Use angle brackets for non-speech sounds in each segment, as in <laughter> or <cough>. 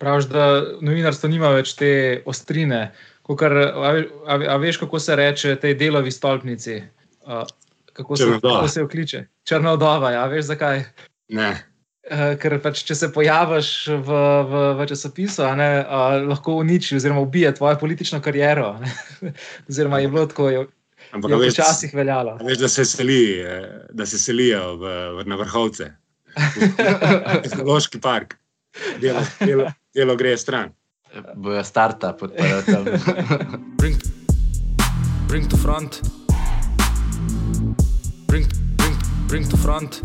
Praviš, da novinarstvo nima več te ostrine. Kar, a, a, a veš, kako se reče tej delovi stolpnici? A, kako, se, kako se vkliče? Črna odova, ja, veš zakaj? Ne. Ker pač, če se pojaviš v, v, v časopisu, ne, a, lahko uniči oziroma ubije tvojo politično kariero. <laughs> oziroma je bilo tako, je, je včasih veljalo. Veš, da se, seli, eh, da se selijo v, v, na vrhovce, v <laughs> Tehnološki park, delo, delo, delo gre stran. Bojo starta podprti. <laughs> bring, bring to front. Bring, bring, bring to front.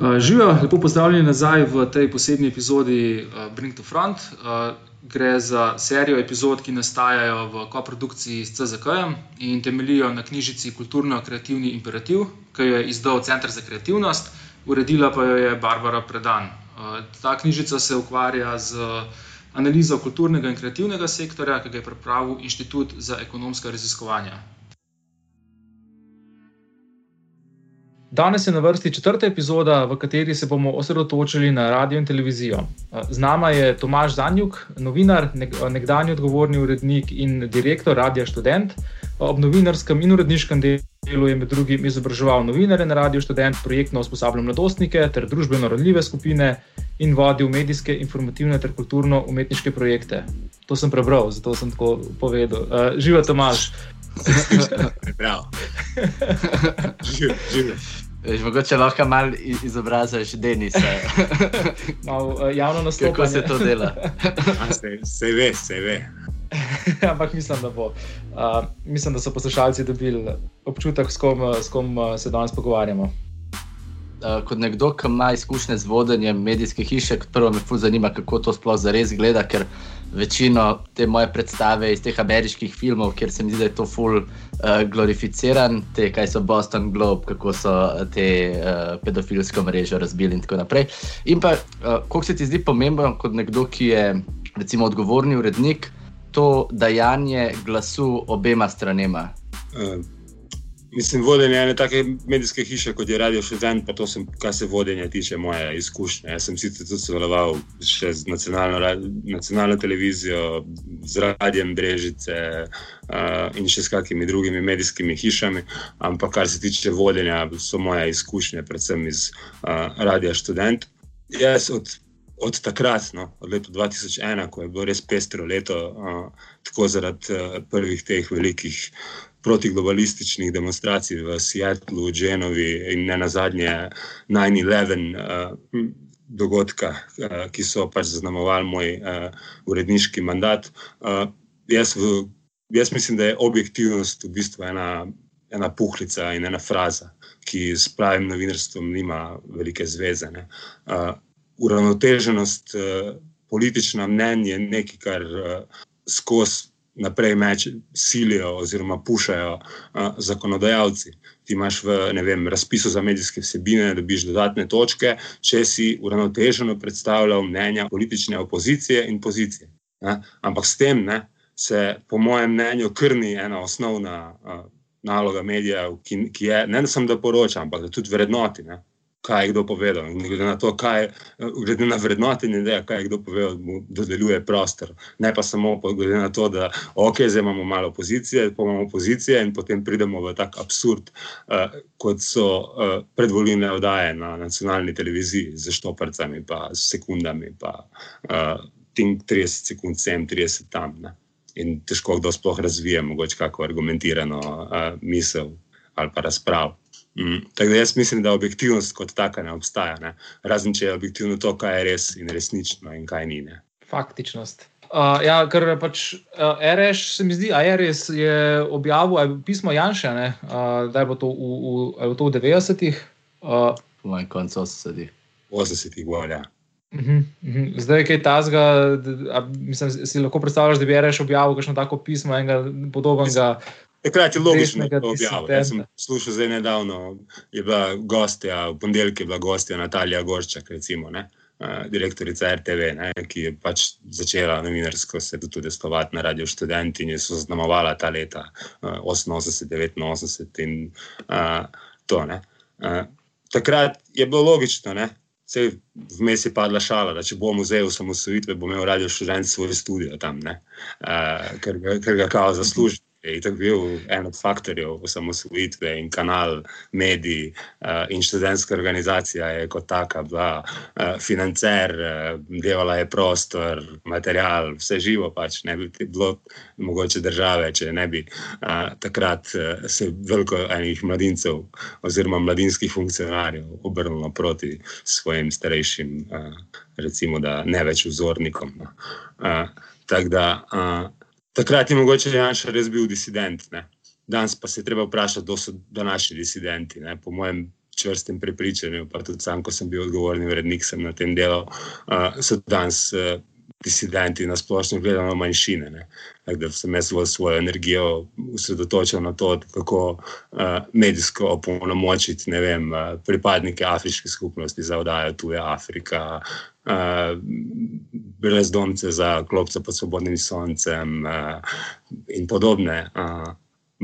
Uh, Živijo, lepo pozdravljeni nazaj v tej posebni epizodi uh, Bring to Front. Uh, gre za serijo epizod, ki nastajajo v koprodukciji s CZK in temeljijo na knjižici Kulturno-kreativni imperativ, ki jo je izdal Center za kreativnost uredila pa jo je Barbara Predan. Eh, ta knjižica se ukvarja z analizo kulturnega in kreativnega sektorja, ki ga je pripravil Inštitut za ekonomska raziskovanja. Danes je na vrsti četrta epizoda, v kateri se bomo osredotočili na radio in televizijo. Eh, z nama je Tomaš Zanjuk, novinar, nekdanji odgovorni urednik in direktor Radia Student. Ob novinarskem in uredniškem delu je med drugim izobraževal novinare na Radio Student, projektno usposabljal mladostnike ter družbeno rodljive skupine in vodil medijske, informativne ter kulturno-umetniške projekte. To sem prebral, zato sem tako povedal. Uh, Živa Tomaš. Prav. Mogoče lahko malo izobraziš Denisa. Mal, <laughs> eh, javno nastopanje. Kako se to dela? se, se ve, se ve. <laughs> Ampak mislim, da bo. Uh, mislim, da so poslušalci dobili občutek, s kom, s kom se danes pogovarjamo. Uh, kot nekdo, ki ima izkušnje z vodenjem medijske hiše, prvo me fulj zanima, kako to sploh zares gleda, ker večino te moje predstave iz teh ameriških filmov, kjer se mi zdi, da je to fulj uh, glorificiran, te kaj so Boston Globe, kako so te uh, pedofilsko mrežo razbili in tako naprej. In pa, uh, koliko se ti zdi pomembno, kot nekdo, ki je recimo odgovorni urednik to dajanje glasu obema stranema? Uh, mislim, vodenje ene take medijske hiše, kot je Radio Študent, pa to sem, kar se vodenja tiče, moja izkušnja. Jaz sem sicer tudi sodeloval še z nacionalno, nacionalno televizijo, z Radijem Brežice uh, in še s kakimi drugimi medijskimi hišami, ampak kar se tiče vodenja, so moje izkušnje, predvsem iz uh, Radia Študent. Jaz od od takrat, no, od leta 2001, ko je bilo res pestro leto, uh, tako zaradi uh, prvih teh velikih protiglobalističnih demonstracij v Seattlu, Genovi in ne na zadnje 9-11 uh, dogodka, uh, ki so pač zaznamovali moj uh, uredniški mandat. Uh, jaz, v, jaz mislim, da je objektivnost v bistvu ena, ena puhlica in ena fraza. Ki s pravim novinarstvom nima velike zveze. Uh, uravnoteženost, eh, politična mnenja, nekaj, kar eh, skozi naprej meč silijo oziroma pušajo eh, zakonodajalci. Ti imaš v vem, razpisu za medijske vsebine, da dobiš dodatne točke, če si uravnoteženo predstavljal mnenja politične opozicije in pozicije. Ne? Ampak s tem ne, se, po mojem mnenju, krni ena osnovna uh, naloga medijev, ki, ki je ne samo da poroča, ampak da tudi vrednoti. Ne? Kaj je kdo povedal. Glede na to, kaj, glede na vrednotenje, da kaj je kdo povedal, mu dodeljuje prostor. Ne pa samo glede na to, da ok, zdaj imamo malo opozicije, pa imamo opozicije in potem pridemo v tak absurd, uh, kot so uh, predvoljene oddaje na nacionalni televiziji z štoprcami, pa s sekundami, pa uh, 30 sekund sem, 30 tam. Ne. In težko kdo sploh razvije, mogoče kako argumentirano uh, misel ali pa razpravo. Mm. Tako da jaz mislim, da objektivnost kot taka ne obstaja, ne? razen če je objektivno to, kaj je res in resnično in kaj ni. Ne? Faktičnost. Uh, ja, ker pač uh, RS, se mi zdi, a RS je objavil je pismo Janša, uh, da je bilo to v, v, v, v 90-ih. Uh, Moj konc 80-ih. 80-ih, volja. Uh -huh, uh -huh. Zdaj je kaj tazga, mislim, si lahko predstavljaš, da bi reš objavil kakšno tako pismo, enega podobnega. Takrat je logično, da je to objavil. Jaz sem slušal zdaj nedavno, je bila gostja, v ponedeljek je bila gostja Natalija Gorčak, recimo, ne, direktorica RTV, ne, ki je pač začela novinarsko se tudi udestovati na Radio Student in je so zaznamovala ta leta 88, 89 in uh, to. Ne. Uh, takrat je bilo logično, ne? Vse vmes je padla šala, da če bo muzej osamosvojitve, bo imel radio študent svoj studio tam, uh, ker, ker ga kao zasluži je tako bil en od faktorjev osamosvojitve in kanal, mediji uh, in študentska organizacija je kot taka bila uh, financer, uh, delala je prostor, material, vse živo pač ne bi bilo mogoče države, če ne bi uh, takrat uh, se veliko enih mladincev oziroma mladinskih funkcionarjev obrnilo proti svojim starejšim, uh, recimo da ne več vzornikom. No. Uh, tako da uh, Takrat je mogoče Janša res bil disident. Ne? Danes pa se je treba vprašati, kdo so današnji disidenti. Ne? Po mojem čvrstem prepričanju, pa tudi sam, ko sem bil odgovorni urednik, sem na tem delu, uh, so danes uh, disidenti na splošno gledano manjšine. Da sem jaz svojo energijo usredotočil na to, kako uh, medijsko opolnomočiti vem, uh, pripadnike afriške skupnosti za oddajo Tuja Afrika, uh, brezdomce za klopce pod svobodnim soncem uh, in podobne. Uh,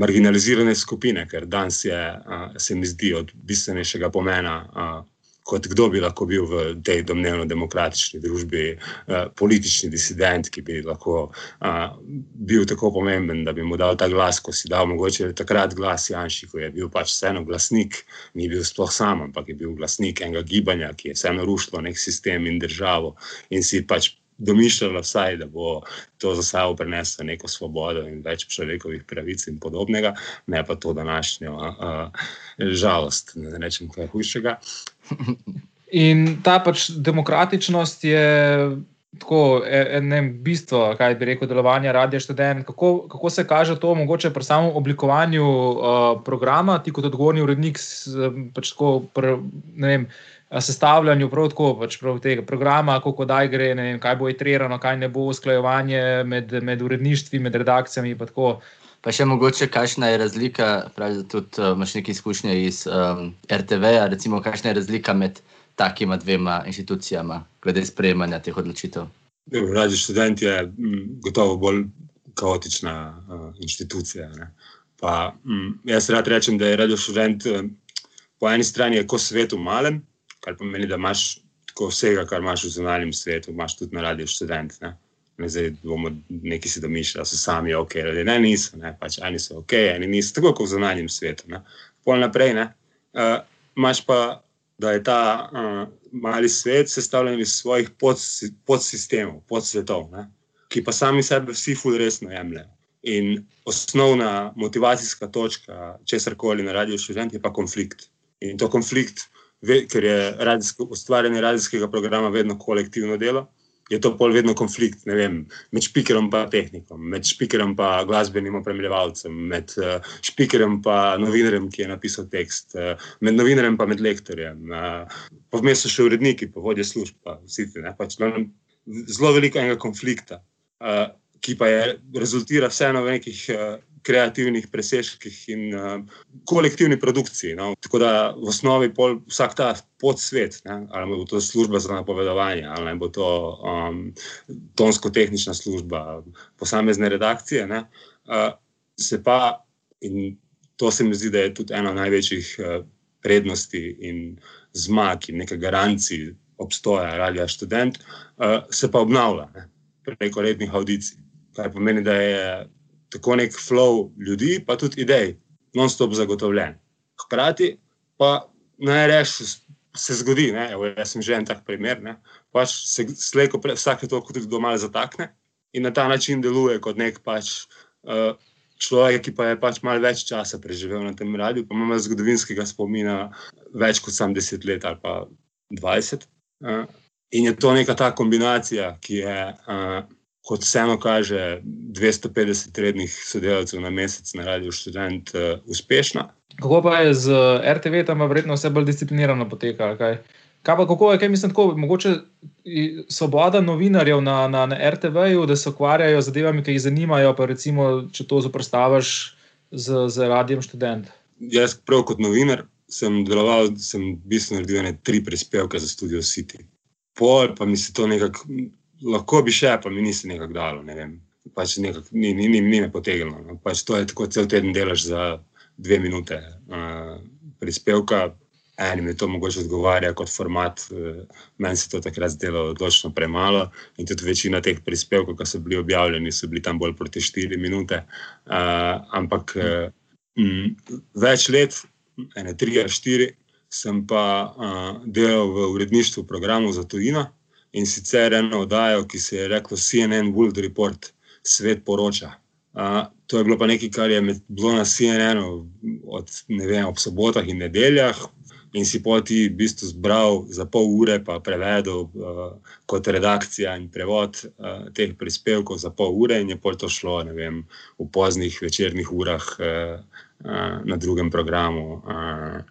Marginalizirane skupine, ker danes je, uh, se mi zdi, od bistvenejšega pomena, uh, kot kdo bi lahko bil v tej domnevno demokratični družbi, uh, politični disident, ki bi lahko uh, bil tako pomemben, da bi mu dal ta glas, ko si dal mogoče takrat glas Janši, ko je bil pač vseeno glasnik, ni bil sploh sam, ampak je bil glasnik enega gibanja, ki je vseeno rušilo nek sistem in državo in si pač domišljala vsaj, da bo to za sabo preneslo neko svobodo in več človekovih pravic in podobnega, ne pa to današnjo uh, žalost, da ne rečem kaj hujšega. In ta pač demokratičnost je tako eno bistvo, kaj bi rekel, delovanja radia študent. Kako, kako se kaže to mogoče pri samem oblikovanju uh, programa, ti kot odgovorni urednik, pač tako, pr, ne vem sestavljanju prav tako, pač prav tega programa, kako daj gre, vem, kaj bo itrirano, kaj ne bo usklajevanje med, med uredništvi, med redakcijami. Pa, pa še mogoče, kakšna je razlika, pravi, da tudi uh, imaš nekaj izkušnje iz um, RTV, recimo, kakšna je razlika med takima dvema inštitucijama, glede sprejemanja teh odločitev. Radio študent je mm, gotovo bolj kaotična uh, inštitucija. Pa, m, mm, jaz rad rečem, da je radio študent um, po eni strani kot svet v malem, kar pomeni, da imaš vsega, kar imaš v zunanjem svetu, imaš tudi na radiju študent. Ne? Ne, zdaj bomo neki si domišljali, so sami ok, ali ne, niso, ne, pač eni so ok, eni niso, tako kot v zunanjem svetu. Ne. Pol naprej, ne, uh, imaš pa, da je ta uh, mali svet sestavljen iz svojih podsistemov, podsvetov, ne, ki pa sami sebe vsi ful resno jemljajo. In osnovna motivacijska točka česar koli na radiju študent je pa konflikt. In to konflikt ve, ker je radijsko, ustvarjanje radijskega programa vedno kolektivno delo, je to pol vedno konflikt vem, med špikerjem in tehnikom, med špikerjem in glasbenim opremljevalcem, med uh, špikerjem in novinarjem, ki je napisal tekst, uh, med novinarjem in med lektorjem, uh, vmes so še uredniki, pa vodje služb, pa vsi ti. Pač, no, zelo veliko enega konflikta, uh, ki pa je rezultira vseeno v nekih. Uh, kreativnih presežkih in uh, kolektivni produkciji. No. Tako da v osnovi pol, vsak ta podsvet, ne, ali bo to služba za napovedovanje, ali bo to um, tonsko-tehnična služba, posamezne redakcije, ne, uh, se pa, in to se mi zdi, da je tudi ena največjih uh, prednosti in zmag in neka garancija obstoja radia študent, uh, se pa obnavlja ne, preko rednih audicij. Kar pomeni, da je tako nek flow ljudi, pa tudi idej, non-stop zagotovljen. Hkrati pa naj rečem, se zgodi, ne, evo, jaz sem že en tak primer, ne, pač se slejko vsake toliko tudi doma zatakne in na ta način deluje kot nek pač. Uh, Človek, ki pa je pač malo več časa preživel na tem radiju, pa ima zgodovinskega spomina več kot sam deset let ali pa dvajset. Uh, in je to neka ta kombinacija, ki je uh, kot vseeno kaže, 250 rednih sodelavcev na mesec na Radio Student uh, uspešna. Kako pa je z RTV, tam verjetno vse bolj disciplinirano poteka? Kaj? Kaj pa, kako je, kaj mislim, tako, mogoče svoboda novinarjev na, na, na RTV-ju, da se ukvarjajo z zadevami, ki jih zanimajo, pa recimo, če to zoprstaviš z, z radijem študent. Jaz, prav kot novinar, sem deloval, sem v bistvu naredil tri prispevke za Studio City. Pol pa mi se to nekako lahko bi še, pa mi nisi nekako dalo. Ne pač nekak, ni, ni, ni, ni me potegnilo. No. Pač to je tako cel teden delaš za dve minute uh, prispevka. enim je to mogoče odgovarja kot format, uh, meni se to takrat zdelo odločno premalo in tudi večina teh prispevkov, ki so bili objavljeni, so bili tam bolj proti 4 minute. Uh, ampak uh, m, več let, ene tri ali štiri, sem pa uh, delal v uredništvu programov za tujino in sicer eno oddajo, ki se je reklo CNN World Report, svet poroča. Uh, to je bilo pa nekaj, kar je med, bilo na CNN-u od vem, ob sobotah in nedeljah, in si poti v bistvu zbral za pol ure, pa prevedel uh, kot redakcija in prevod uh, teh prispevkov za pol ure, in je pol to šlo vem, v poznih večernih urah uh, uh, na drugem programu, uh,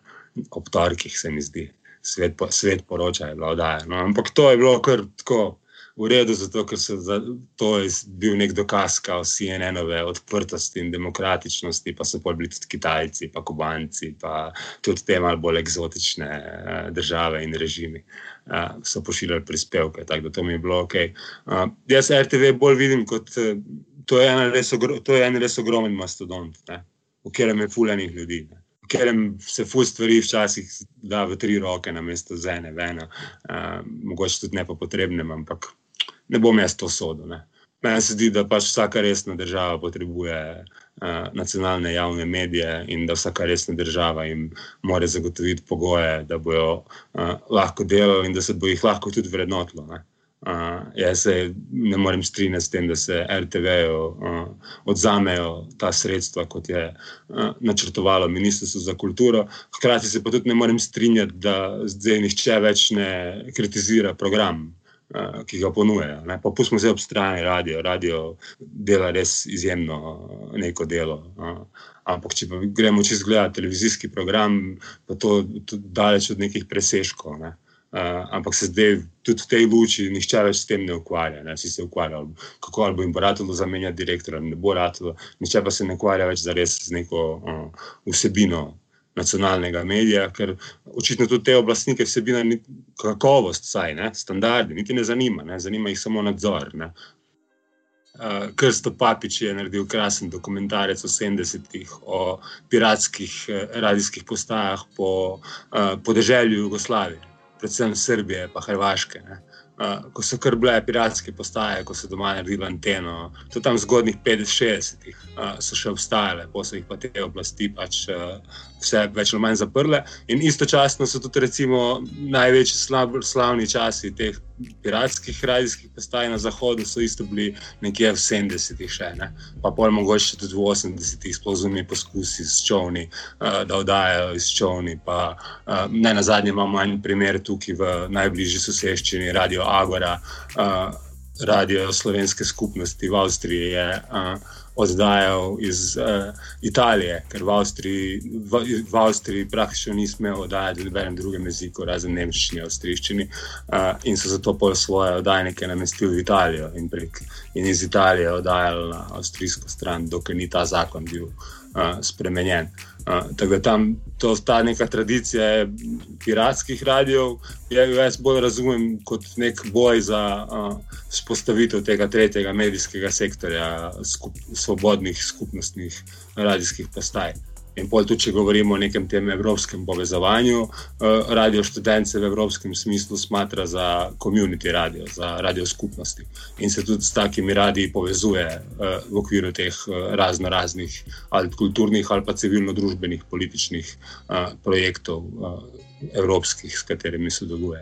ob torkih, se mi zdi. Svet, po, svet poroča je bilo oddaje. No, ampak to je bilo kar tako v redu, zato ker so za, to je bil nek dokaz kao CNN-ove odprtosti in demokratičnosti, pa so pa bili tudi Kitajci, pa Kubanci, pa tudi te malo bolj eksotične uh, države in režimi. Uh, so pošiljali prispevke, tako da to mi je bilo ok. Uh, jaz RTV bolj vidim kot uh, to je en res, ogro, to je en res ogromen mastodont, ne, v katerem je fuljenih ljudi. Ne ker se fu stvari včasih da v tri roke, na mesto z ene, eno, uh, mogoče tudi ne pa potrebne, ampak ne bom jaz to sodel. Meni se zdi, da pač vsaka resna država potrebuje uh, nacionalne javne medije in da vsaka resna država jim mora zagotoviti pogoje, da bojo uh, lahko delali in da se bo jih lahko tudi vrednotilo. Ne? Uh, jaz se ne morem strinjati s tem, da se RTV-ju uh, odzamejo ta sredstva, kot je uh, načrtovalo Ministrstvo za kulturo. Hkrati se pa tudi ne morem strinjati, da zdaj nihče več ne kritizira program uh, ki ga ponujajo. Pa pustimo se ob strani radio, radio dela res izjemno neko delo. Uh, ampak, če pa gremo čez gledati televizijski program, pa to je daleč od nekih preseškov. Ne? Uh, ampak se zdaj tudi v tej luči nišče več s tem ne ukvarja. Ne? Si se ukvarjal, kako ali bo jim bo ratilo zamenjati direktorja, ne bo ratilo, nišče pa se ne ukvarja več za res z neko uh, vsebino nacionalnega medija, ker očitno tudi te oblastnike vsebina ni kakovost, saj ne, standardi, niti ne zanima, ne, zanima jih samo nadzor. Ne. Uh, Krsto Papič je naredil krasen dokumentarec o 70-ih, o piratskih uh, radijskih postajah po uh, podeželju Jugoslavije, predvsem Srbije in Hrvaške. Ne. Uh, ko so kar bile piratske postaje, ko so doma naredili anteno, tudi tam zgodnih 50-60-ih uh, so še obstajale, pa so jih pa te oblasti pač uh, vse več ali manj zaprle. In istočasno so tudi recimo, največji slav, slavni časi teh piratskih radijskih postaj na zahodu, so isto bili nekje v 70-ih, še ne. Pa pol mogoče tudi v 80-ih, sploh poskusi s čovni, uh, da oddajajo iz čovni. Pa uh, ne na zadnje imamo en primer tukaj v najbližji soseščini, Radio Agora. Uh, Radio slovenske skupnosti v Avstriji je uh, oddajal iz uh, Italije, ker v Avstriji, v, v Avstriji praktično ni smel oddajati v nobenem drugem jeziku, razen nemščini, avstrijščini, uh, in so zato pol svoje oddajnike namestili v Italijo in, prek, in iz Italije oddajali na avstrijsko stran, dokler ni ta zakon bil uh, spremenjen. Uh, tako da tam to, ta neka tradicija piratskih radijev, jaz bolj razumem kot nek boj za vzpostavitev uh, tega tretjega medijskega sektorja, skup, svobodnih skupnostnih radijskih postaj. In pol tudi, če govorimo o nekem tem evropskem povezovanju, uh, radio študence v evropskem smislu smatra za komunity radio, za radio skupnosti. In se tudi s takimi radiji povezuje uh, v okviru teh uh, razno raznih ali kulturnih ali pa civilno-družbenih političnih projektov. Evropskih, s katerimi sodeluje.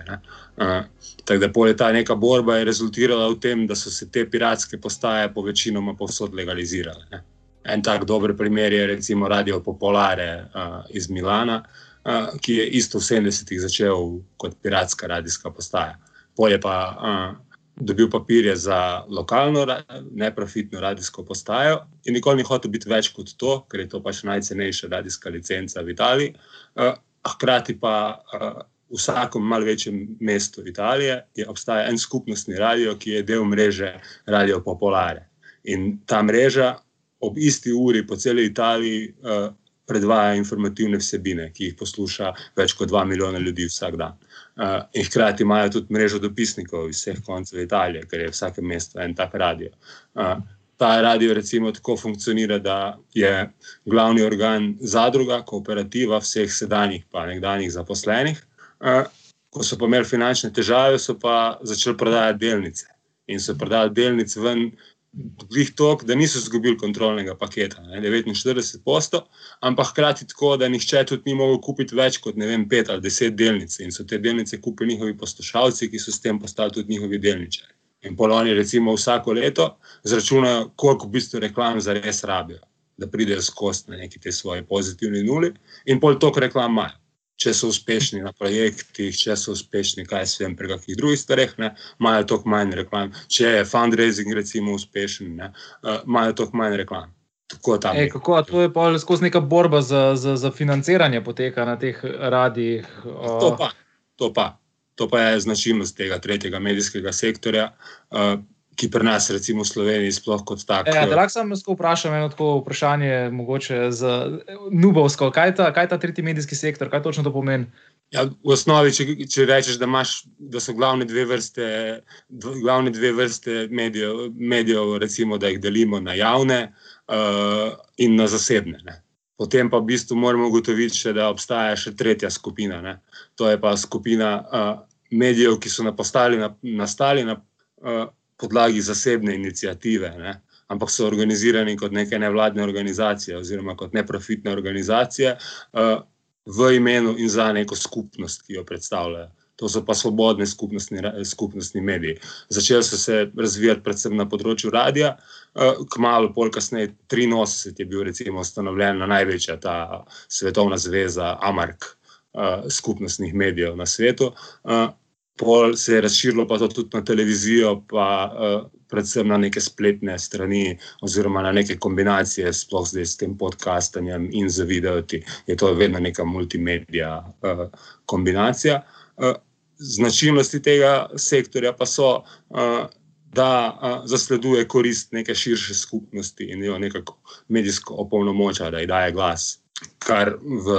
Uh, tako da je ta neka borba rezultirala v tem, da so se te piratske postaje po večinoma povsod legalizirale. Ne? En tak dober primer je recimo Radio Popolare uh, iz Milana, uh, ki je isto v 70-ih začel kot piratska radijska postaja. Polje pa uh, dobil papirje za lokalno, neprofitno radijsko postajo in nikoli ni hotel biti več kot to, ker je to pač najcenejša radijska licenca v Italiji. Uh, hkrati pa uh, v vsakem malce večjem mestu Italije obstaja en skupnostni radio, ki je del mreže Radio Popolare. In ta mreža ob isti uri po celi Italiji uh, predvaja informativne vsebine, ki jih posluša več kot 2 milijona ljudi vsak dan. Uh, in hkrati imajo tudi mrežo dopisnikov iz vseh koncev Italije, ker je vsake mesto en tak radio. Uh, ta radio recimo tako funkcionira, da je glavni organ zadruga, kooperativa vseh sedanjih pa nekdanjih zaposlenih. Uh, ko so pa imeli finančne težave, so pa začeli prodajati delnice. In so prodali delnice ven, glih tok, da niso izgubili kontrolnega paketa, ne, 49 posto, ampak hkrati tako, da nihče tudi ni mogel kupiti več kot ne vem, pet ali deset delnic. In so te delnice kupili njihovi poslušalci, ki so s tem postali tudi njihovi delničari. In poloni, recimo, vsako leto zračunajo, koliko v bistvu reklam za res rabijo, da pridejo skozi na neki te svoje pozitivni nuli, in pol toliko reklam imajo če so uspešni na projektih, če so uspešni, kaj se vem, pri kakšnih drugih stvareh, imajo toliko manj reklam. Če je fundraising, recimo, uspešen, imajo uh, toliko manj reklam. E, kako to je pa skozi neka borba za, za, za financiranje poteka na teh radijih? Uh... To, pa, to, pa. to pa je značilnost tega tretjega medijskega sektorja. Uh, ki pri nas, recimo v Sloveniji, sploh kot tako. Ja, lahko samo vprašam eno tako vprašanje, mogoče za Nubovsko. Kaj je ta, kaj ta tretji medijski sektor, kaj točno to pomeni? Ja, v osnovi, če, če rečeš, da, imaš, da so glavne dve vrste, glavne dve vrste medijev, medijev, recimo, da jih delimo na javne uh, in na zasebne. Ne. Potem pa v bistvu moramo ugotoviti, še, da obstaja še tretja skupina. Ne. To je pa skupina uh, medijev, ki so nastali na, nastali na uh, podlagi zasebne inicijative, ne? ampak so organizirani kot neke nevladne organizacije oziroma kot neprofitne organizacije uh, v imenu in za neko skupnost, ki jo predstavljajo. To so pa svobodne skupnostni, skupnostni mediji. Začeli so se razvijati predvsem na področju radia, uh, kmalo, pol kasneje, 83 je bil recimo ustanovljena največja ta svetovna zveza Amark uh, skupnostnih medijev na svetu. Uh, pol se je razširilo pa to tudi na televizijo, pa uh, predvsem na neke spletne strani, oziroma na neke kombinacije, sploh zdaj s tem podcastanjem in z videoti. Je to vedno neka multimedija uh, kombinacija. Uh, značilnosti tega sektorja pa so. Uh, Da a, zasleduje korist neke širše skupnosti in jo nekako medijsko opolnomoča, da ji daje glas, kar v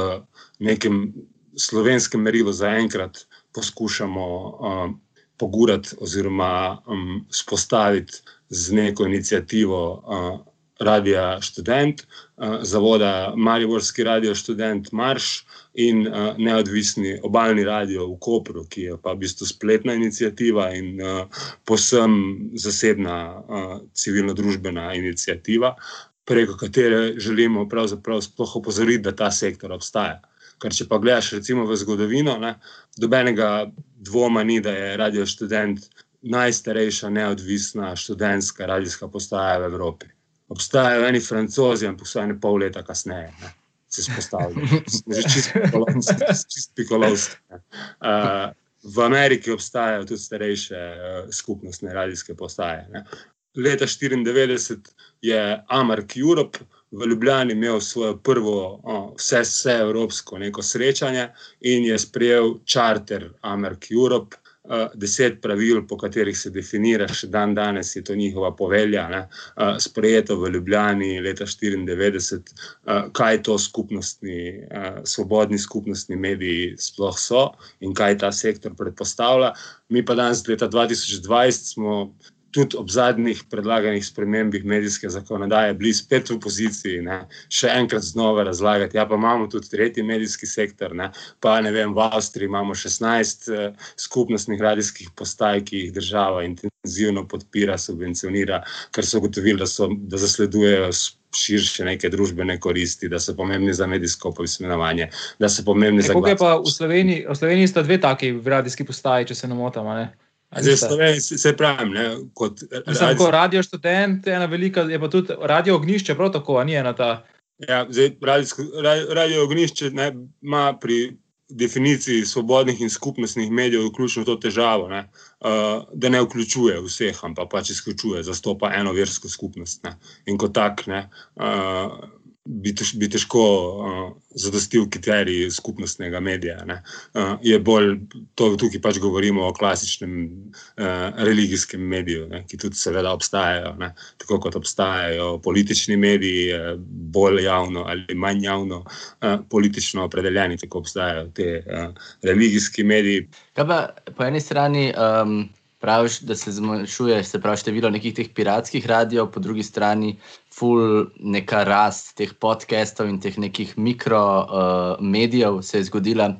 nekem slovenskem merilu zaenkrat poskušamo um, pogurati oziroma um, spostaviti z neko inicijativo uh, Radio Student, uh, zavoda Mariborski Radio Student Marš in uh, neodvisni obaljni radio v Kopru, ki je pa v bistvu spletna inicijativa in uh, posem zasebna uh, civilno-družbena inicijativa, preko katere želimo pravzaprav opozoriti, da ta sektor obstaja. Ker če pa gledaš recimo v zgodovino, ne, dobenega dvoma ni, da je Radio Student najstarejša neodvisna študentska radijska postaja v Evropi. Obstajajo eni francozi, ampak so ene pol leta kasneje. Ne. Se spostavljajo, že čist pikolovski. Uh, v Ameriki obstajajo tudi starejše uh, skupnostne radijske postaje. Ne. Leta 1994 je Amark Europe v Ljubljani imel svojo prvo, o, vse, vse evropsko neko srečanje in je sprejel čarter Amerik Europe. Uh, deset pravil, po katerih se definira, še dan danes je to njihova povelja, ne, uh, sprejeto v Ljubljani leta 1994, uh, kaj to skupnostni, uh, svobodni skupnostni mediji sploh so in kaj ta sektor predpostavlja. Mi pa danes, leta 2020, smo tudi ob zadnjih predlaganih spremembah medijske zakonodaje, bili spet v poziciji, ne, še enkrat znova razlagati. Ja, pa imamo tudi tretji medijski sektor, ne, pa ne vem, v Avstriji imamo 16 uh, eh, skupnostnih radijskih postaj, ki jih država intenzivno podpira, subvencionira, ker so ugotovili, da, da zasledujejo. Širše neke družbene koristi, da so pomembni za medijsko povezovanje. Da so pomembni e, za. Kaj pa v Sloveniji? V Sloveniji sta dve taki radijski postaji, če se ne motim. Zdaj, Sloveniji, se pravim, ne, kot radio, ko radio študent, ena velika, je pa tudi radio ognišče, prav tako, ni ena ta. Ja, zdaj, radio, radio ognišče ne, ima pri definiciji svobodnih in skupnostnih medijev vključno to težavo, ne, uh, da ne vključuje vseh, ampak pač izključuje, zastopa eno versko skupnost. Ne, in kot tak. Ne, uh, bi, tež, bi težko uh, zadostil kriterij skupnostnega medija. Uh, je bolj to, tukaj pač govorimo o klasičnem uh, religijskem mediju, ne, ki tudi seveda obstajajo. Ne, tako kot obstajajo politični mediji, bolj javno ali manj javno uh, politično opredeljeni, tako obstajajo te uh, religijski mediji. Kaj pa po eni strani. Um... praviš, da se zmanjšuje se pravi, število nekih teh piratskih radijev, po drugi strani ful neka rast teh podcastov in teh nekih mikro uh, medijev se je zgodila.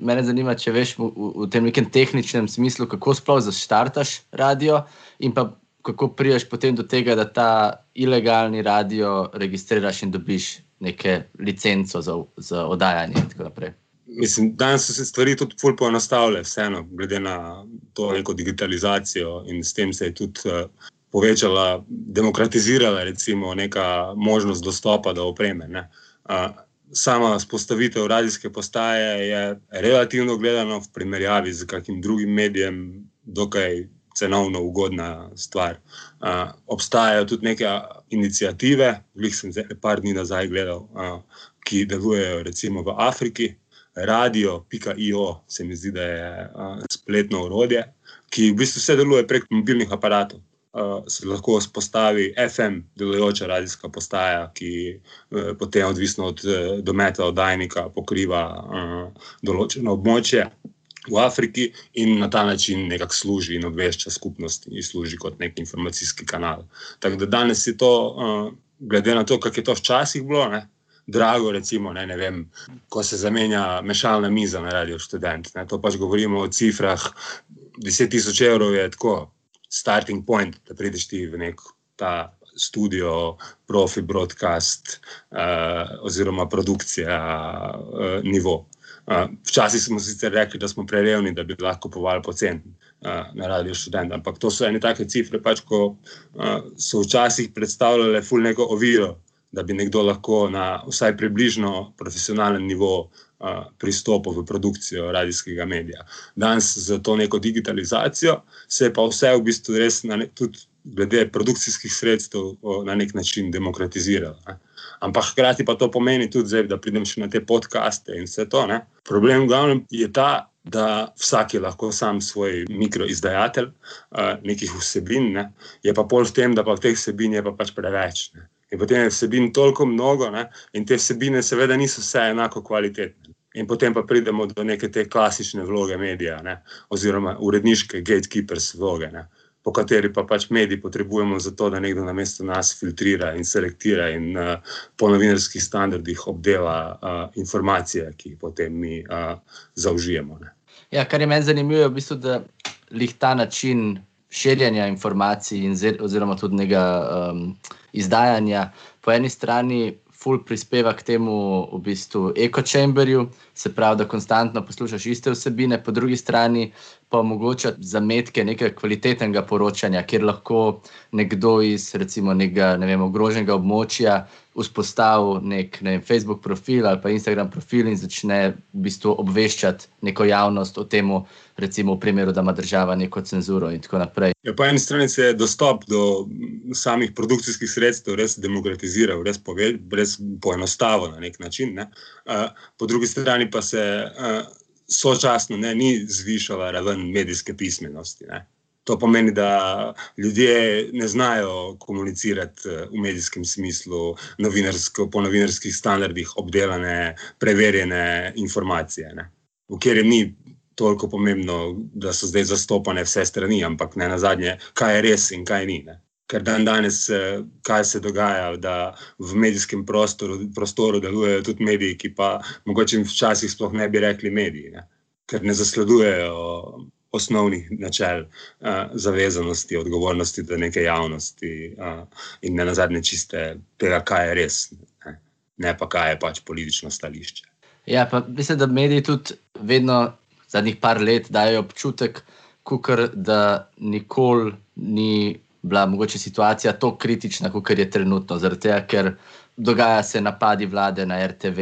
Mene zanima, če veš v, v tem nekem tehničnem smislu, kako sploh zaštartaš radio in pa kako priješ potem do tega, da ta ilegalni radio registriraš in dobiš neke licenco za, za oddajanje in tako naprej. Mislim, danes so se stvari tudi bolj poenostavile, vseeno, glede na to neko digitalizacijo in s tem se je tudi uh, povečala, demokratizirala recimo neka možnost dostopa do opreme. Uh, sama spostavitev radijske postaje je relativno gledano v primerjavi z kakim drugim medijem dokaj cenovno ugodna stvar. Uh, obstajajo tudi neke inicijative, jih sem nekaj dni nazaj gledal, uh, ki delujejo recimo v Afriki radio.io, se mi zdi, da je uh, spletno urodje, ki v bistvu vse deluje prek mobilnih aparatov. Uh, se lahko vzpostavi FM, delujoča radijska postaja, ki uh, potem, odvisno od uh, dometa oddajnika, pokriva uh, določeno območje v Afriki in na ta način nekako služi in obvešča skupnost in služi kot nek informacijski kanal. Tako da danes je to, uh, glede na to, kako je to včasih bilo, ne, drago, recimo, ne, ne vem, ko se zamenja mešalna miza na radio študent. Ne, to pač govorimo o cifrah. 10.000 evrov je tako, starting point, da prideš ti v nek ta studio, profi broadcast uh, oziroma produkcija uh, nivo. Uh, včasih smo sicer rekli, da smo prerevni, da bi lahko povali pocen uh, na radio študent, ampak to so ene take cifre, pač, ko uh, so včasih predstavljale ful neko oviro da bi nekdo lahko na vsaj približno profesionalen nivo pristopil v produkcijo radijskega medija. Danes z to neko digitalizacijo se je pa vse v bistvu res, ne, tudi glede produkcijskih sredstev, na nek način demokratiziralo. Ne. Ampak hkrati pa to pomeni tudi, zdaj, da pridem še na te podcaste in vse to. Ne. Problem v glavnem je ta, da vsak je lahko sam svoj mikroizdajatelj uh, nekih vsebin, ne. je pa pol v tem, da pa v teh vsebin je pa pač preveč. Ne. In potem je vsebin toliko mnogo, ne? in te vsebine, seveda, niso vse enako kvalitetne. In potem pa pridemo do neke te klasične vloge medija, ne? oziroma uredniške gatekeepers vloge, ne? po kateri pa pač mediji potrebujemo za to, da nekdo na mesto nas filtrira in selektira in uh, po novinarskih standardih obdela uh, informacije, ki jih potem mi uh, zaužijemo. Ne? Ja, kar je meni zanimivo, je v bistvu, da jih ta način širjenja informacij in oziroma tudi nekega. Um, izdajanja. Po eni strani ful prispeva k temu v bistvu eko-chamberju, se pravi, da konstantno poslušaš iste vsebine, po drugi strani pa omogoča zametke nekega kvalitetnega poročanja, kjer lahko nekdo iz recimo nekega ne vem, ogroženega območja vzpostavi nek ne vem, Facebook profil ali pa Instagram profil in začne v bistvu obveščati neko javnost o tem, recimo v primeru, da ima država neko cenzuro in tako naprej. Ja, po eni strani se je dostop do samih produkcijskih sredstev res demokratiziral, res, res poenostavil na nek način. Ne? Uh, po drugi strani pa se uh, sočasno ne, ni zvišala raven medijske pismenosti. Ne. To pomeni, da ljudje ne znajo komunicirati eh, v medijskem smislu novinarsko, po novinarskih standardih obdelane, preverjene informacije. Ne. V kjer ni toliko pomembno, da so zdaj zastopane vse strani, ampak ne na zadnje, kaj je res in kaj ni. Ne ker dan danes, eh, kaj se dogaja, da v medijskem prostoru, prostoru delujejo tudi mediji, ki pa mogoče včasih sploh ne bi rekli mediji, ne? ker ne zasledujejo osnovnih načel uh, zavezanosti, odgovornosti do neke javnosti uh, in ne na zadnje čiste tega, kaj je res, ne, ne pa kaj je pač politično stališče. Ja, pa mislim, da mediji tudi vedno zadnjih par let dajo občutek, kukr, da nikoli ni bila mogoče situacija tako kritična, kot je trenutno, zaradi tega, ker dogaja se napadi vlade na RTV,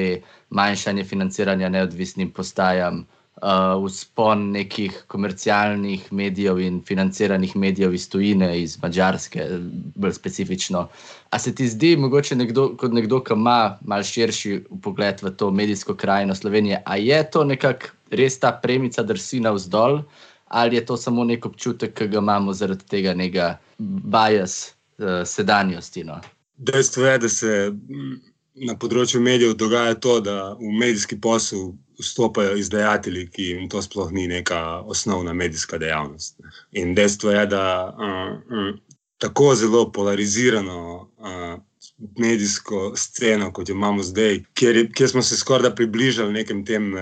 manjšanje financiranja neodvisnim postajam, vzpon uh, nekih komercialnih medijev in financiranih medijev iz tujine, iz Mačarske, bolj specifično. A se ti zdi, mogoče nekdo, kot nekdo, ki ima malce širši pogled v to medijsko krajino Slovenije, a je to nekako res ta premica drsina vzdolj? ali je to samo nek občutek, ki ga imamo zaradi tega nekega bias uh, sedanjosti. No? Dejstvo je, da se na področju medijev dogaja to, da v medijski posel vstopajo izdajatelji, ki jim to sploh ni neka osnovna medijska dejavnost. In dejstvo je, da uh, uh, tako zelo polarizirano uh, medijsko sceno, kot jo imamo zdaj, kjer, kjer smo se skoraj približali nekem tem.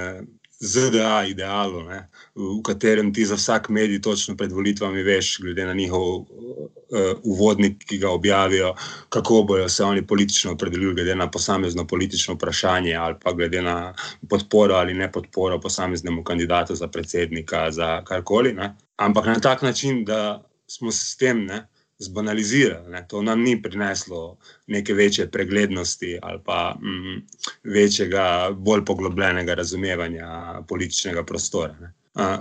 ZDA idealu, ne, v katerem ti za vsak medij točno pred volitvami veš, glede na njihov uh, uvodnik, ki ga objavijo, kako bojo se oni politično opredelili, glede na posamezno politično vprašanje ali pa glede na podporo ali ne podporo posameznemu kandidatu za predsednika, za karkoli. Ne. Ampak na tak način, da smo s tem. Ne, zbanalizirali. Ne. To nam ni prineslo neke večje preglednosti ali pa mm, večjega, bolj poglobljenega razumevanja političnega prostora.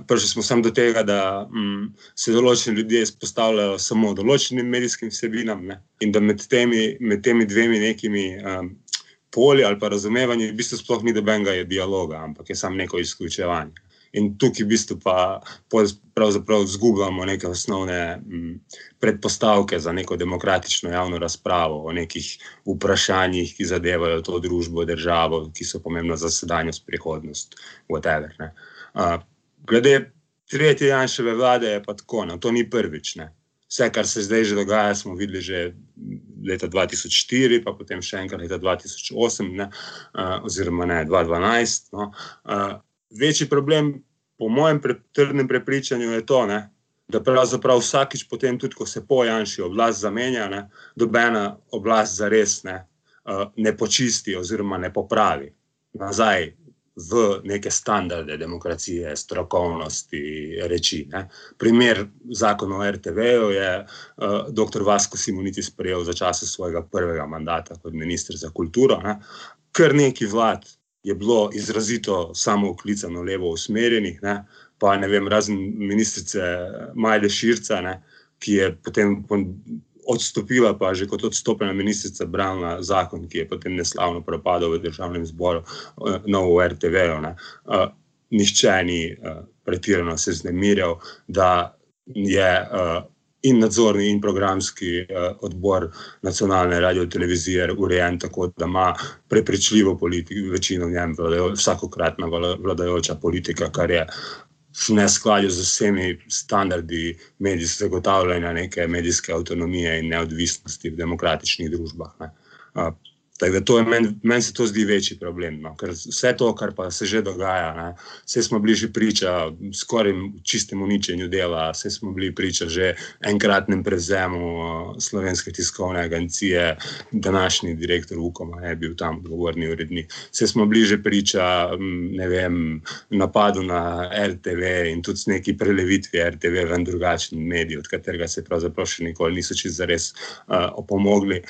Prišli smo samo do tega, da mm, se določeni ljudje izpostavljajo samo določenim medijskim vsebinam ne. in da med temi, med temi dvemi nekimi. Um, Polje ali pa razumevanje, v bistvu sploh ni dobenega dialoga, ampak je samo neko izključevanje. In tukaj v bistvu pa pravzaprav izgubljamo neke osnovne m, predpostavke za neko demokratično javno razpravo o nekih vprašanjih, ki zadevajo to družbo, državo, ki so pomembna za sedanjost, prihodnost, whatever. Uh, glede tretje Janševe vlade je pa tako, no, to ni prvič. Ne. Vse, kar se zdaj že dogaja, smo videli že leta 2004, pa potem še enkrat leta 2008, ne, uh, oziroma ne 2012. No, uh, Večji problem, po mojem trdnem prepričanju, je to, ne, da pravzaprav vsakič, potem, tudi ko se pojanši oblast zamenja, ne, dobena oblast za res ne, uh, ne počisti oziroma ne popravi nazaj v neke standarde demokracije, strokovnosti, reči. Ne. Primer zakona o RTV-ju je uh, dr. Vasko Simoniti sprejel za časa svojega prvega mandata kot ministr za kulturo, ne, kar neki vlad je bilo izrazito samo uklicano levo usmerjenih, ne, pa ne vem, razen ministrice Majde Širca, ne, ki je potem odstopila, pa že kot odstopljena ministrica branila zakon, ki je potem neslavno propadal v državnem zboru, eh, novo RTV. Uh, nihče ni uh, pretirano se znemirjal, da je uh, in nadzorni in programski uh, odbor nacionalne radio televizije urejen tako, da ima prepričljivo politiko, večino v njem vladajo, vsakokratna vladajoča politika, kar je v neskladju z vsemi standardi medijskega zagotavljanja neke medijske avtonomije in neodvisnosti v demokratičnih družbah. Uh, Meni men se to zdi večji problem. No? Ker vse to, kar pa se že dogaja, ne? vse smo bili že priča skoraj čistemu uničenju dela, vse smo bili priča že enkratnem prevzemu slovenske tiskovne agencije, današnji direktor UKOM je bil tam govorni urednik. Vse smo bili že priča vem, napadu na RTV in tudi neki prelevitvi RTV v en drugačen medij, od katerega se pravzaprav še nikoli niso čez zares uh, opomogli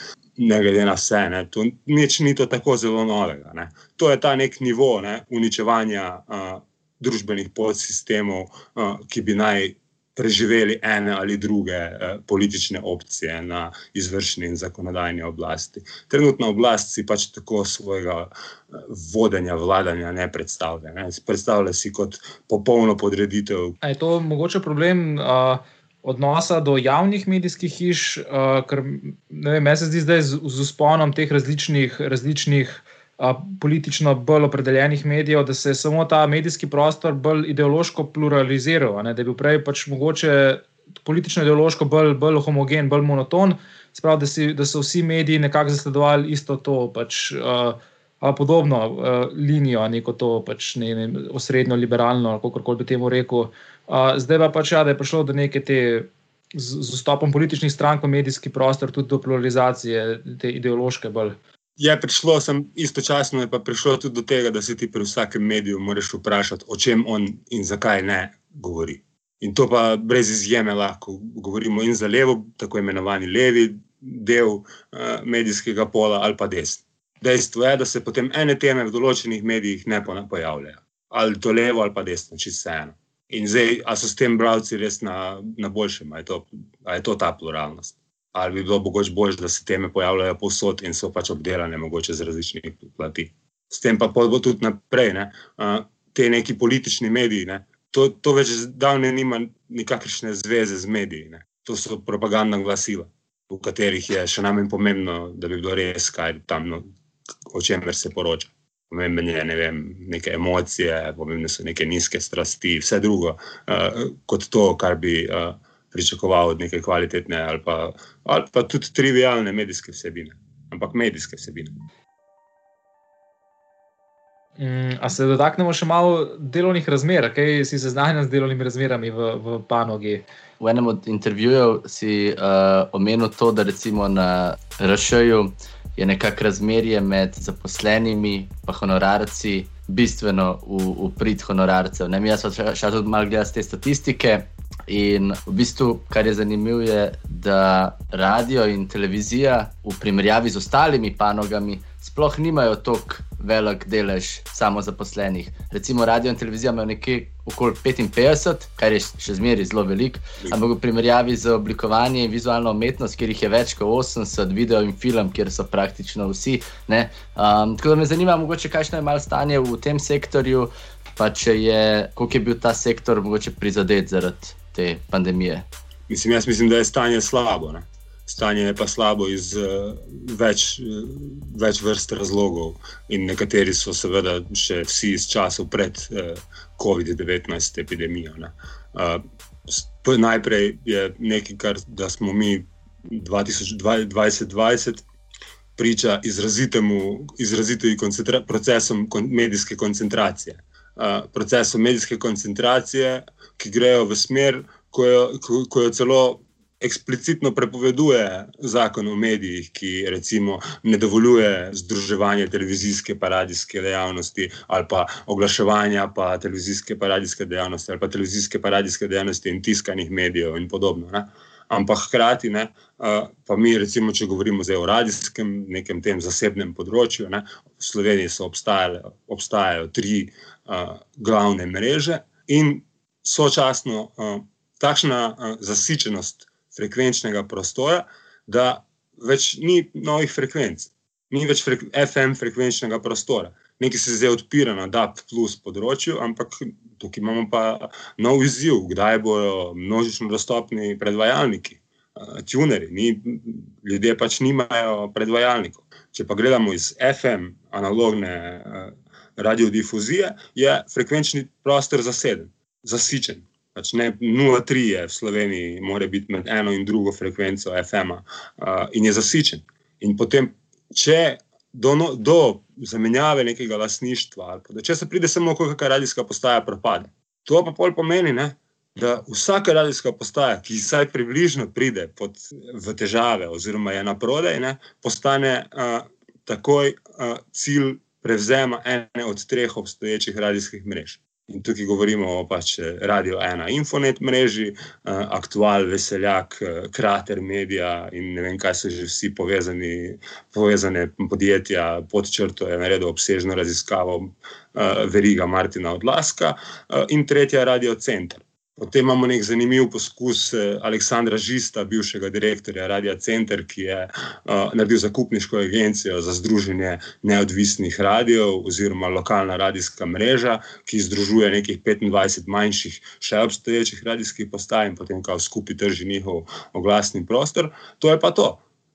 ne glede na vse. Ne. To nič ni to tako zelo novega. Ne. To je ta nek nivo ne, uničevanja uh, družbenih podsistemov, uh, ki bi naj preživeli ene ali druge uh, politične opcije na izvršni in zakonodajni oblasti. Trenutna oblast si pač tako svojega uh, vodenja, vladanja ne predstavlja. Ne. Predstavlja si kot popolno podreditev. A je to mogoče problem? Uh odnosa do javnih medijskih hiš, uh, ker meni se zdi zdaj z, z usponom teh različnih, različnih uh, politično bolj opredeljenih medijev, da se je samo ta medijski prostor bolj ideološko pluraliziral, ne, da je bil prej pač mogoče politično ideološko bolj, bolj homogen, bolj monoton, sprav, da, si, da so vsi mediji nekako zasledovali isto to. Pač, uh, Podobno uh, linijo, neko to pač, ne, ne, osrednjo, liberalno, kako koli bi temu rekel, uh, zdaj pa pač, ja, da je prišlo do neke te. Z vstopom političnih strank v medijski prostor, tudi do polarizacije, te ideološke bolj. Je prišlo, sem istočasno je pa prišlo tudi do tega, da se ti pri vsakem mediju moraš vprašati, o čem on in zakaj ne govori. In to pa brez izjeme lahko govorimo in za levo, tako imenovani levi del uh, medijskega pola, ali pa desni. Dejstvo je, da se potem ene teme v določenih medijih ne pojavljajo. Ali to levo ali pa desno, čisto vseeno. In zdaj, ali so s tem bralci res na, na boljšem, ali je, je to ta pluralnost. Ali bi bilo mogoče bolje, da se teme pojavljajo povsod in so pač obdelane, mogoče z različnih plati. S tem pa bo tudi naprej, ne? te neki politični mediji. Ne? To, to več zdavne nima nikakršne zveze z mediji. Ne? To so propagandna glasila, v katerih je še najmanj pomembno, da bi bilo res, kaj tam, no, o čemer se poroča. Pomembne je ne vem, neke emocije, pomembne so neke nizke strasti, vse drugo, uh, kot to, kar bi uh, pričakoval od neke kvalitetne ali pa, ali pa tudi trivijalne medijske vsebine, ampak medijske vsebine. Mm, a se dotaknemo še malo delovnih razmer, kaj si seznanjen z delovnimi razmerami v, v panogi? V enem od intervjujev si uh, omenil to, da recimo na RŠ-ju je nekako razmerje med zaposlenimi in honorarci bistveno v, v prid honorarcev. Ne, jaz sem šel tudi malo gledati te statistike. In v bistvu, kar je zanimivo, je, da radio in televizija v primerjavi z ostalimi panogami sploh nimajo tako velik delež samozaposlenih. Recimo radio in televizija imajo nekje okoli 55, kar je še zmeraj zelo velik, ampak v primerjavi z oblikovanjem in vizualno umetnost, kjer jih je več kot 80, video in film, kjer so praktično vsi. Um, tako da me zanima, mogoče kakšno je malo stanje v tem sektorju, pa če je, koliko je bil ta sektor mogoče prizadet zaradi te pandemije. Mislim, jaz mislim, da je stanje slabo. Ne? Stanje je pa slabo iz uh, več, uh, več vrst razlogov, in nekateri so, seveda, še vsi iz časov pred uh, COVID-19 epidemijo. Uh, najprej je nekaj, kar smo mi 2020 priča izrazitemu, izrazitemu koncentra procesom kon medijske koncentracije. Uh, procesom medijske koncentracije, ki grejo v smer, ko jo, ko, ko jo celo eksplicitno prepoveduje zakon o medijih, ki recimo ne dovoljuje združevanja televizijske in radijske dejavnosti ali pa oglaševanja pa televizijske in radijske dejavnosti ali pa televizijske in radijske dejavnosti in tiskanih medijev in podobno. Ne? Ampak hkrati, ne, pa mi, recimo, če govorimo o radijskem, nekem tem zasebnem področju, ne, v Sloveniji so obstajajo tri uh, glavne mreže, in sočasno uh, takšna uh, zasičenost frekvenčnega prostora, da več ni novih frekvenc, ni več frek FM frekvenčnega prostora. Nekaj se zdaj odpira na DAP plus področju, ampak tukaj imamo pa nov izziv, kdaj bodo množično dostopni predvajalniki, uh, tuneri. Ni, ljudje pač nimajo predvajalnikov. Če pa gledamo iz FM, analogne uh, radiodifuzije, je frekvenčni prostor zaseden zasičen. Pač 0,3 je v Sloveniji, mora biti med eno in drugo frekvenco FM-a uh, in je zasičen. In potem, če do, no, do zamenjave nekega lasništva, ali pa če se pride samo, ko kakšna radijska postaja propade, to pa pol pomeni, ne, da vsaka radijska postaja, ki vsaj približno pride pod, v težave, oziroma je na prodaj, ne, postane uh, takoj uh, cilj prevzema ene od treh obstoječih radijskih mrež. In tukaj govorimo o pač eh, Radio 1, Infonet mreži, uh, Aktual, Veseljak, uh, Krater Media in ne vem, kaj so že vsi povezani, povezane podjetja. Pod črto je naredil obsežno raziskavo Veriga Martina Odlaska in tretja Radio Center. Potem imamo nek zanimiv poskus eh, Aleksandra Žista, bivšega direktorja Radia Center, ki je uh, naredil zakupniško agencijo za združenje neodvisnih radijev oziroma lokalna radijska mreža, ki združuje nekih 25 manjših še obstoječih radijskih postaj in potem kao skupaj drži njihov oglasni prostor. To je pa to.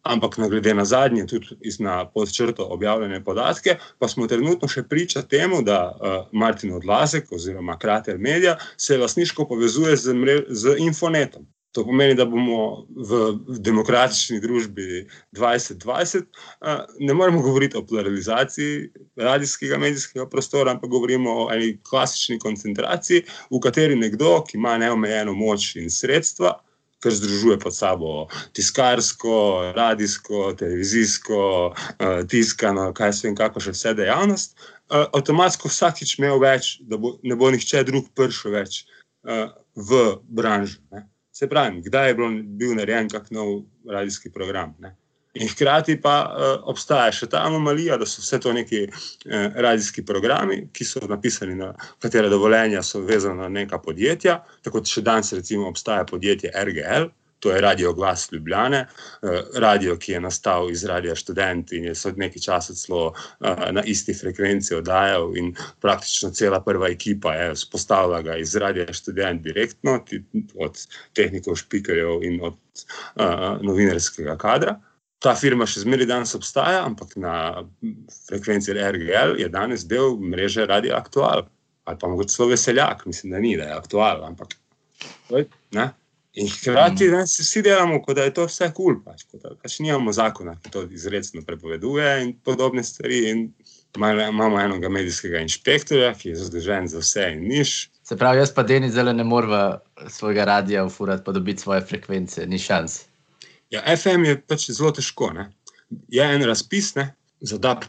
Ampak, na glede na zadnje, tudi na podčrto objavljene podatke, pa smo trenutno še priča temu, da uh, Martin Odlazek oziroma Krater Media se lasniško povezuje z, z Infonetom. To pomeni, da bomo v demokratični družbi 2020 uh, ne moremo govoriti o pluralizaciji radijskega medijskega prostora, ampak govorimo o eni klasični koncentraciji, v kateri nekdo, ki ima neomejeno moč in sredstva, kar združuje pod sabo tiskarsko, radijsko, televizijsko, uh, tiskano, kaj se jim kako še vse dejavnost, uh, avtomatsko vsakič imel več, da bo, ne bo nihče drug prišel več uh, v branžo. Ne. Se pravi, kdaj je bil narejen kak nov radijski program. Ne. In hkrati pa uh, obstaja še ta anomalija, da so vse to neki uh, radijski programi, ki so napisani na katera dovoljenja, so vezani na neka podjetja. Tako da še danes, recimo, obstaja podjetje RGL, to je Radio Glas Ljubljane, uh, radio, ki je nastal iz Radia Student in je se nekaj časa celo uh, na isti frekvenci oddajal, in praktično cela prva ekipa je spostavila ga iz Radia Student direktno, od tehnikov, špikerjev in od uh, novinarskega kadra. Ta firma še zmeraj danes obstaja, ampak na frekvenci RGL je danes del mreže Radio Aktual. Ali pa mogoče celo veseljak, mislim, da ni, da je aktual, ampak. Ne? In hkrati ne, se vsi delamo, kot da je to vse kul, cool, pač, kot da pač nimamo zakona, ki to izredno prepoveduje in podobne stvari. In imamo enega medijskega inšpektorja, ki je zadolžen za vse in niš. Se pravi, jaz pa Deni zelo ne morem svojega radia ufurati, pa dobiti svoje frekvence, ni šans. Ja, FM je pač zelo težko. Ne? Je en razpis ne? za DAP,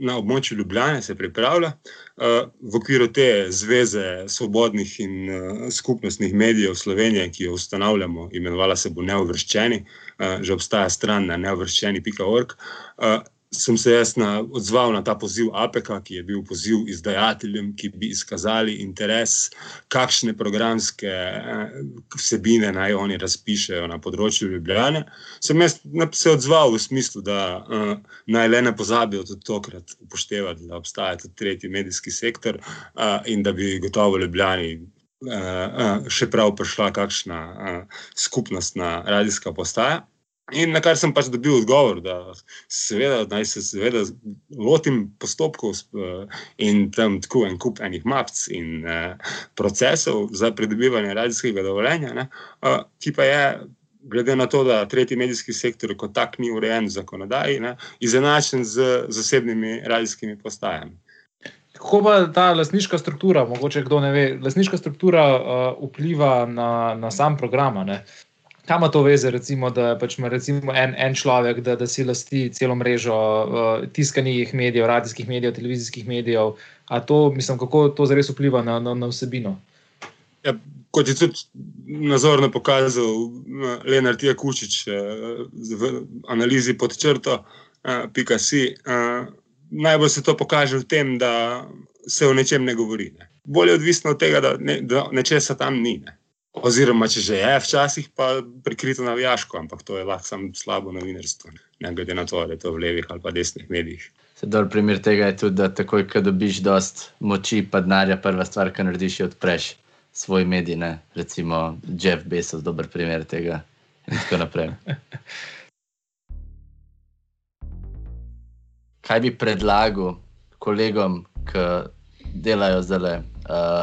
na območju Ljubljana se pripravlja uh, v okviru te zveze svobodnih in uh, skupnostnih medijev Slovenije, ki jo ustanavljamo, imenovala se bo Neuvrščeni, uh, že obstaja stran na neuvrščeni.org. Uh, sem se jaz na, odzval na ta poziv APEK, ki je bil poziv izdajateljem, ki bi izkazali interes, kakšne programske eh, vsebine naj oni razpišajo na področju Ljubljana. Sem jaz se odzval v smislu, da uh, naj le ne pozabijo tudi tokrat upoštevati, da obstaja tudi tretji medijski sektor uh, in da bi gotovo Ljubljani. Uh, uh, še prav prišla kakšna uh, skupnostna radijska postaja. In na kar sem pač dobil odgovor, da seveda, naj se seveda lotim postopkov uh, in tam tako en kup enih mapic in uh, procesov za pridobivanje radijskega dovoljenja, ne, uh, ki pa je, glede na to, da tretji medijski sektor kot tak ni urejen v zakonodaji, ne, izenačen z zasebnimi radijskimi postajami. Kako pa ta lasniška struktura, mogoče kdo ne ve, lasniška struktura uh, vpliva na, na sam program? Kaj ima to veze, recimo, da pač ima recimo en, en človek, da, da si lasti celo mrežo uh, tiskanih medijev, radijskih medijev, televizijskih medijev? To, mislim, kako to zares vpliva na, na, na vsebino? Ja, kot je tudi nazorno pokazal uh, Leonard Jakučič uh, v analizi pod črto, uh, pika si, uh, najbolj se to pokaže v tem, da se o nečem ne govori. Ne. Bolje odvisno od tega, da, ne, da nečesa tam ni. Ne. Oziroma, če že je, včasih pa prikrito navijaško, ampak to je lahko samo slabo novinarstvo, ne glede na to, ali je to v levih ali pa desnih medijih. Sedaj, primer tega je tudi, da takoj, ko dobiš dost moči, pa denarja, prva stvar, kar narediš, je odpreš svoj medij. Ne? Recimo Jeff Bezos, dober primer tega. In tako naprej. <laughs> Kaj bi predlagal kolegom, ki delajo zdaj uh,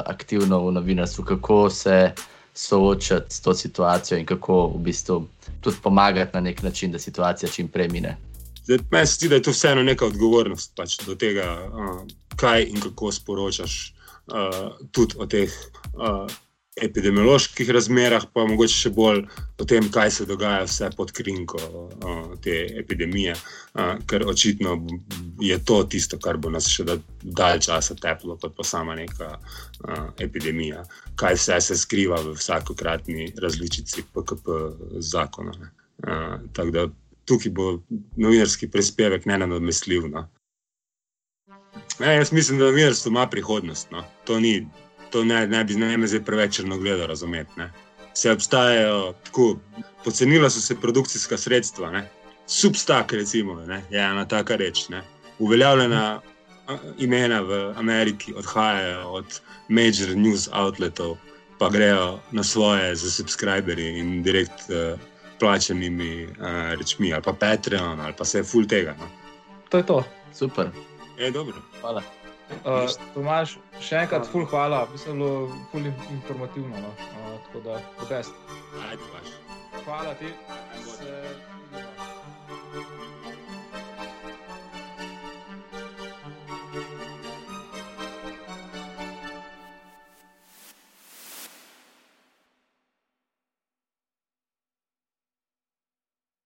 aktivno v novinarstvu, kako se soočati s to situacijo in kako v bistvu tudi pomagati na nek način, da situacija čim prej mine. Meni se zdi, da je to vseeno neka odgovornost pač do tega, uh, kaj in kako sporočaš uh, tudi o teh uh, epidemioloških razmerah, pa mogoče še bolj o tem, kaj se dogaja vse pod krinko uh, te epidemije, uh, ker očitno je to tisto, kar bo nas še dalj časa teplo, kot pa sama neka uh, epidemija. Kaj vse se skriva v vsakokratni različici PKP zakona. Uh, tako da tukaj bo novinarski prispevek ne nadomestljiv. No. Ne, jaz mislim, da novinarstvo ima prihodnost. No. To ni to ne, ne bi ne me zdaj preveč črno gledal, razumeti. Ne. Se obstajajo tako, pocenila so se produkcijska sredstva, substak, recimo, ne, je ena taka reč. Ne. Uveljavljena imena v Ameriki odhajajo od major news outletov, pa grejo na svoje za subscriberje in direkt uh, plačenimi uh, rečmi, ali pa Patreon, ali pa vse full tega. No. To je to. Super. Je dobro. Hvala. Uh, Tomaž, še enkrat, ful hvala, mislim, da je ful informativno. No? Uh, tako da, best. Ajde, hvala ti.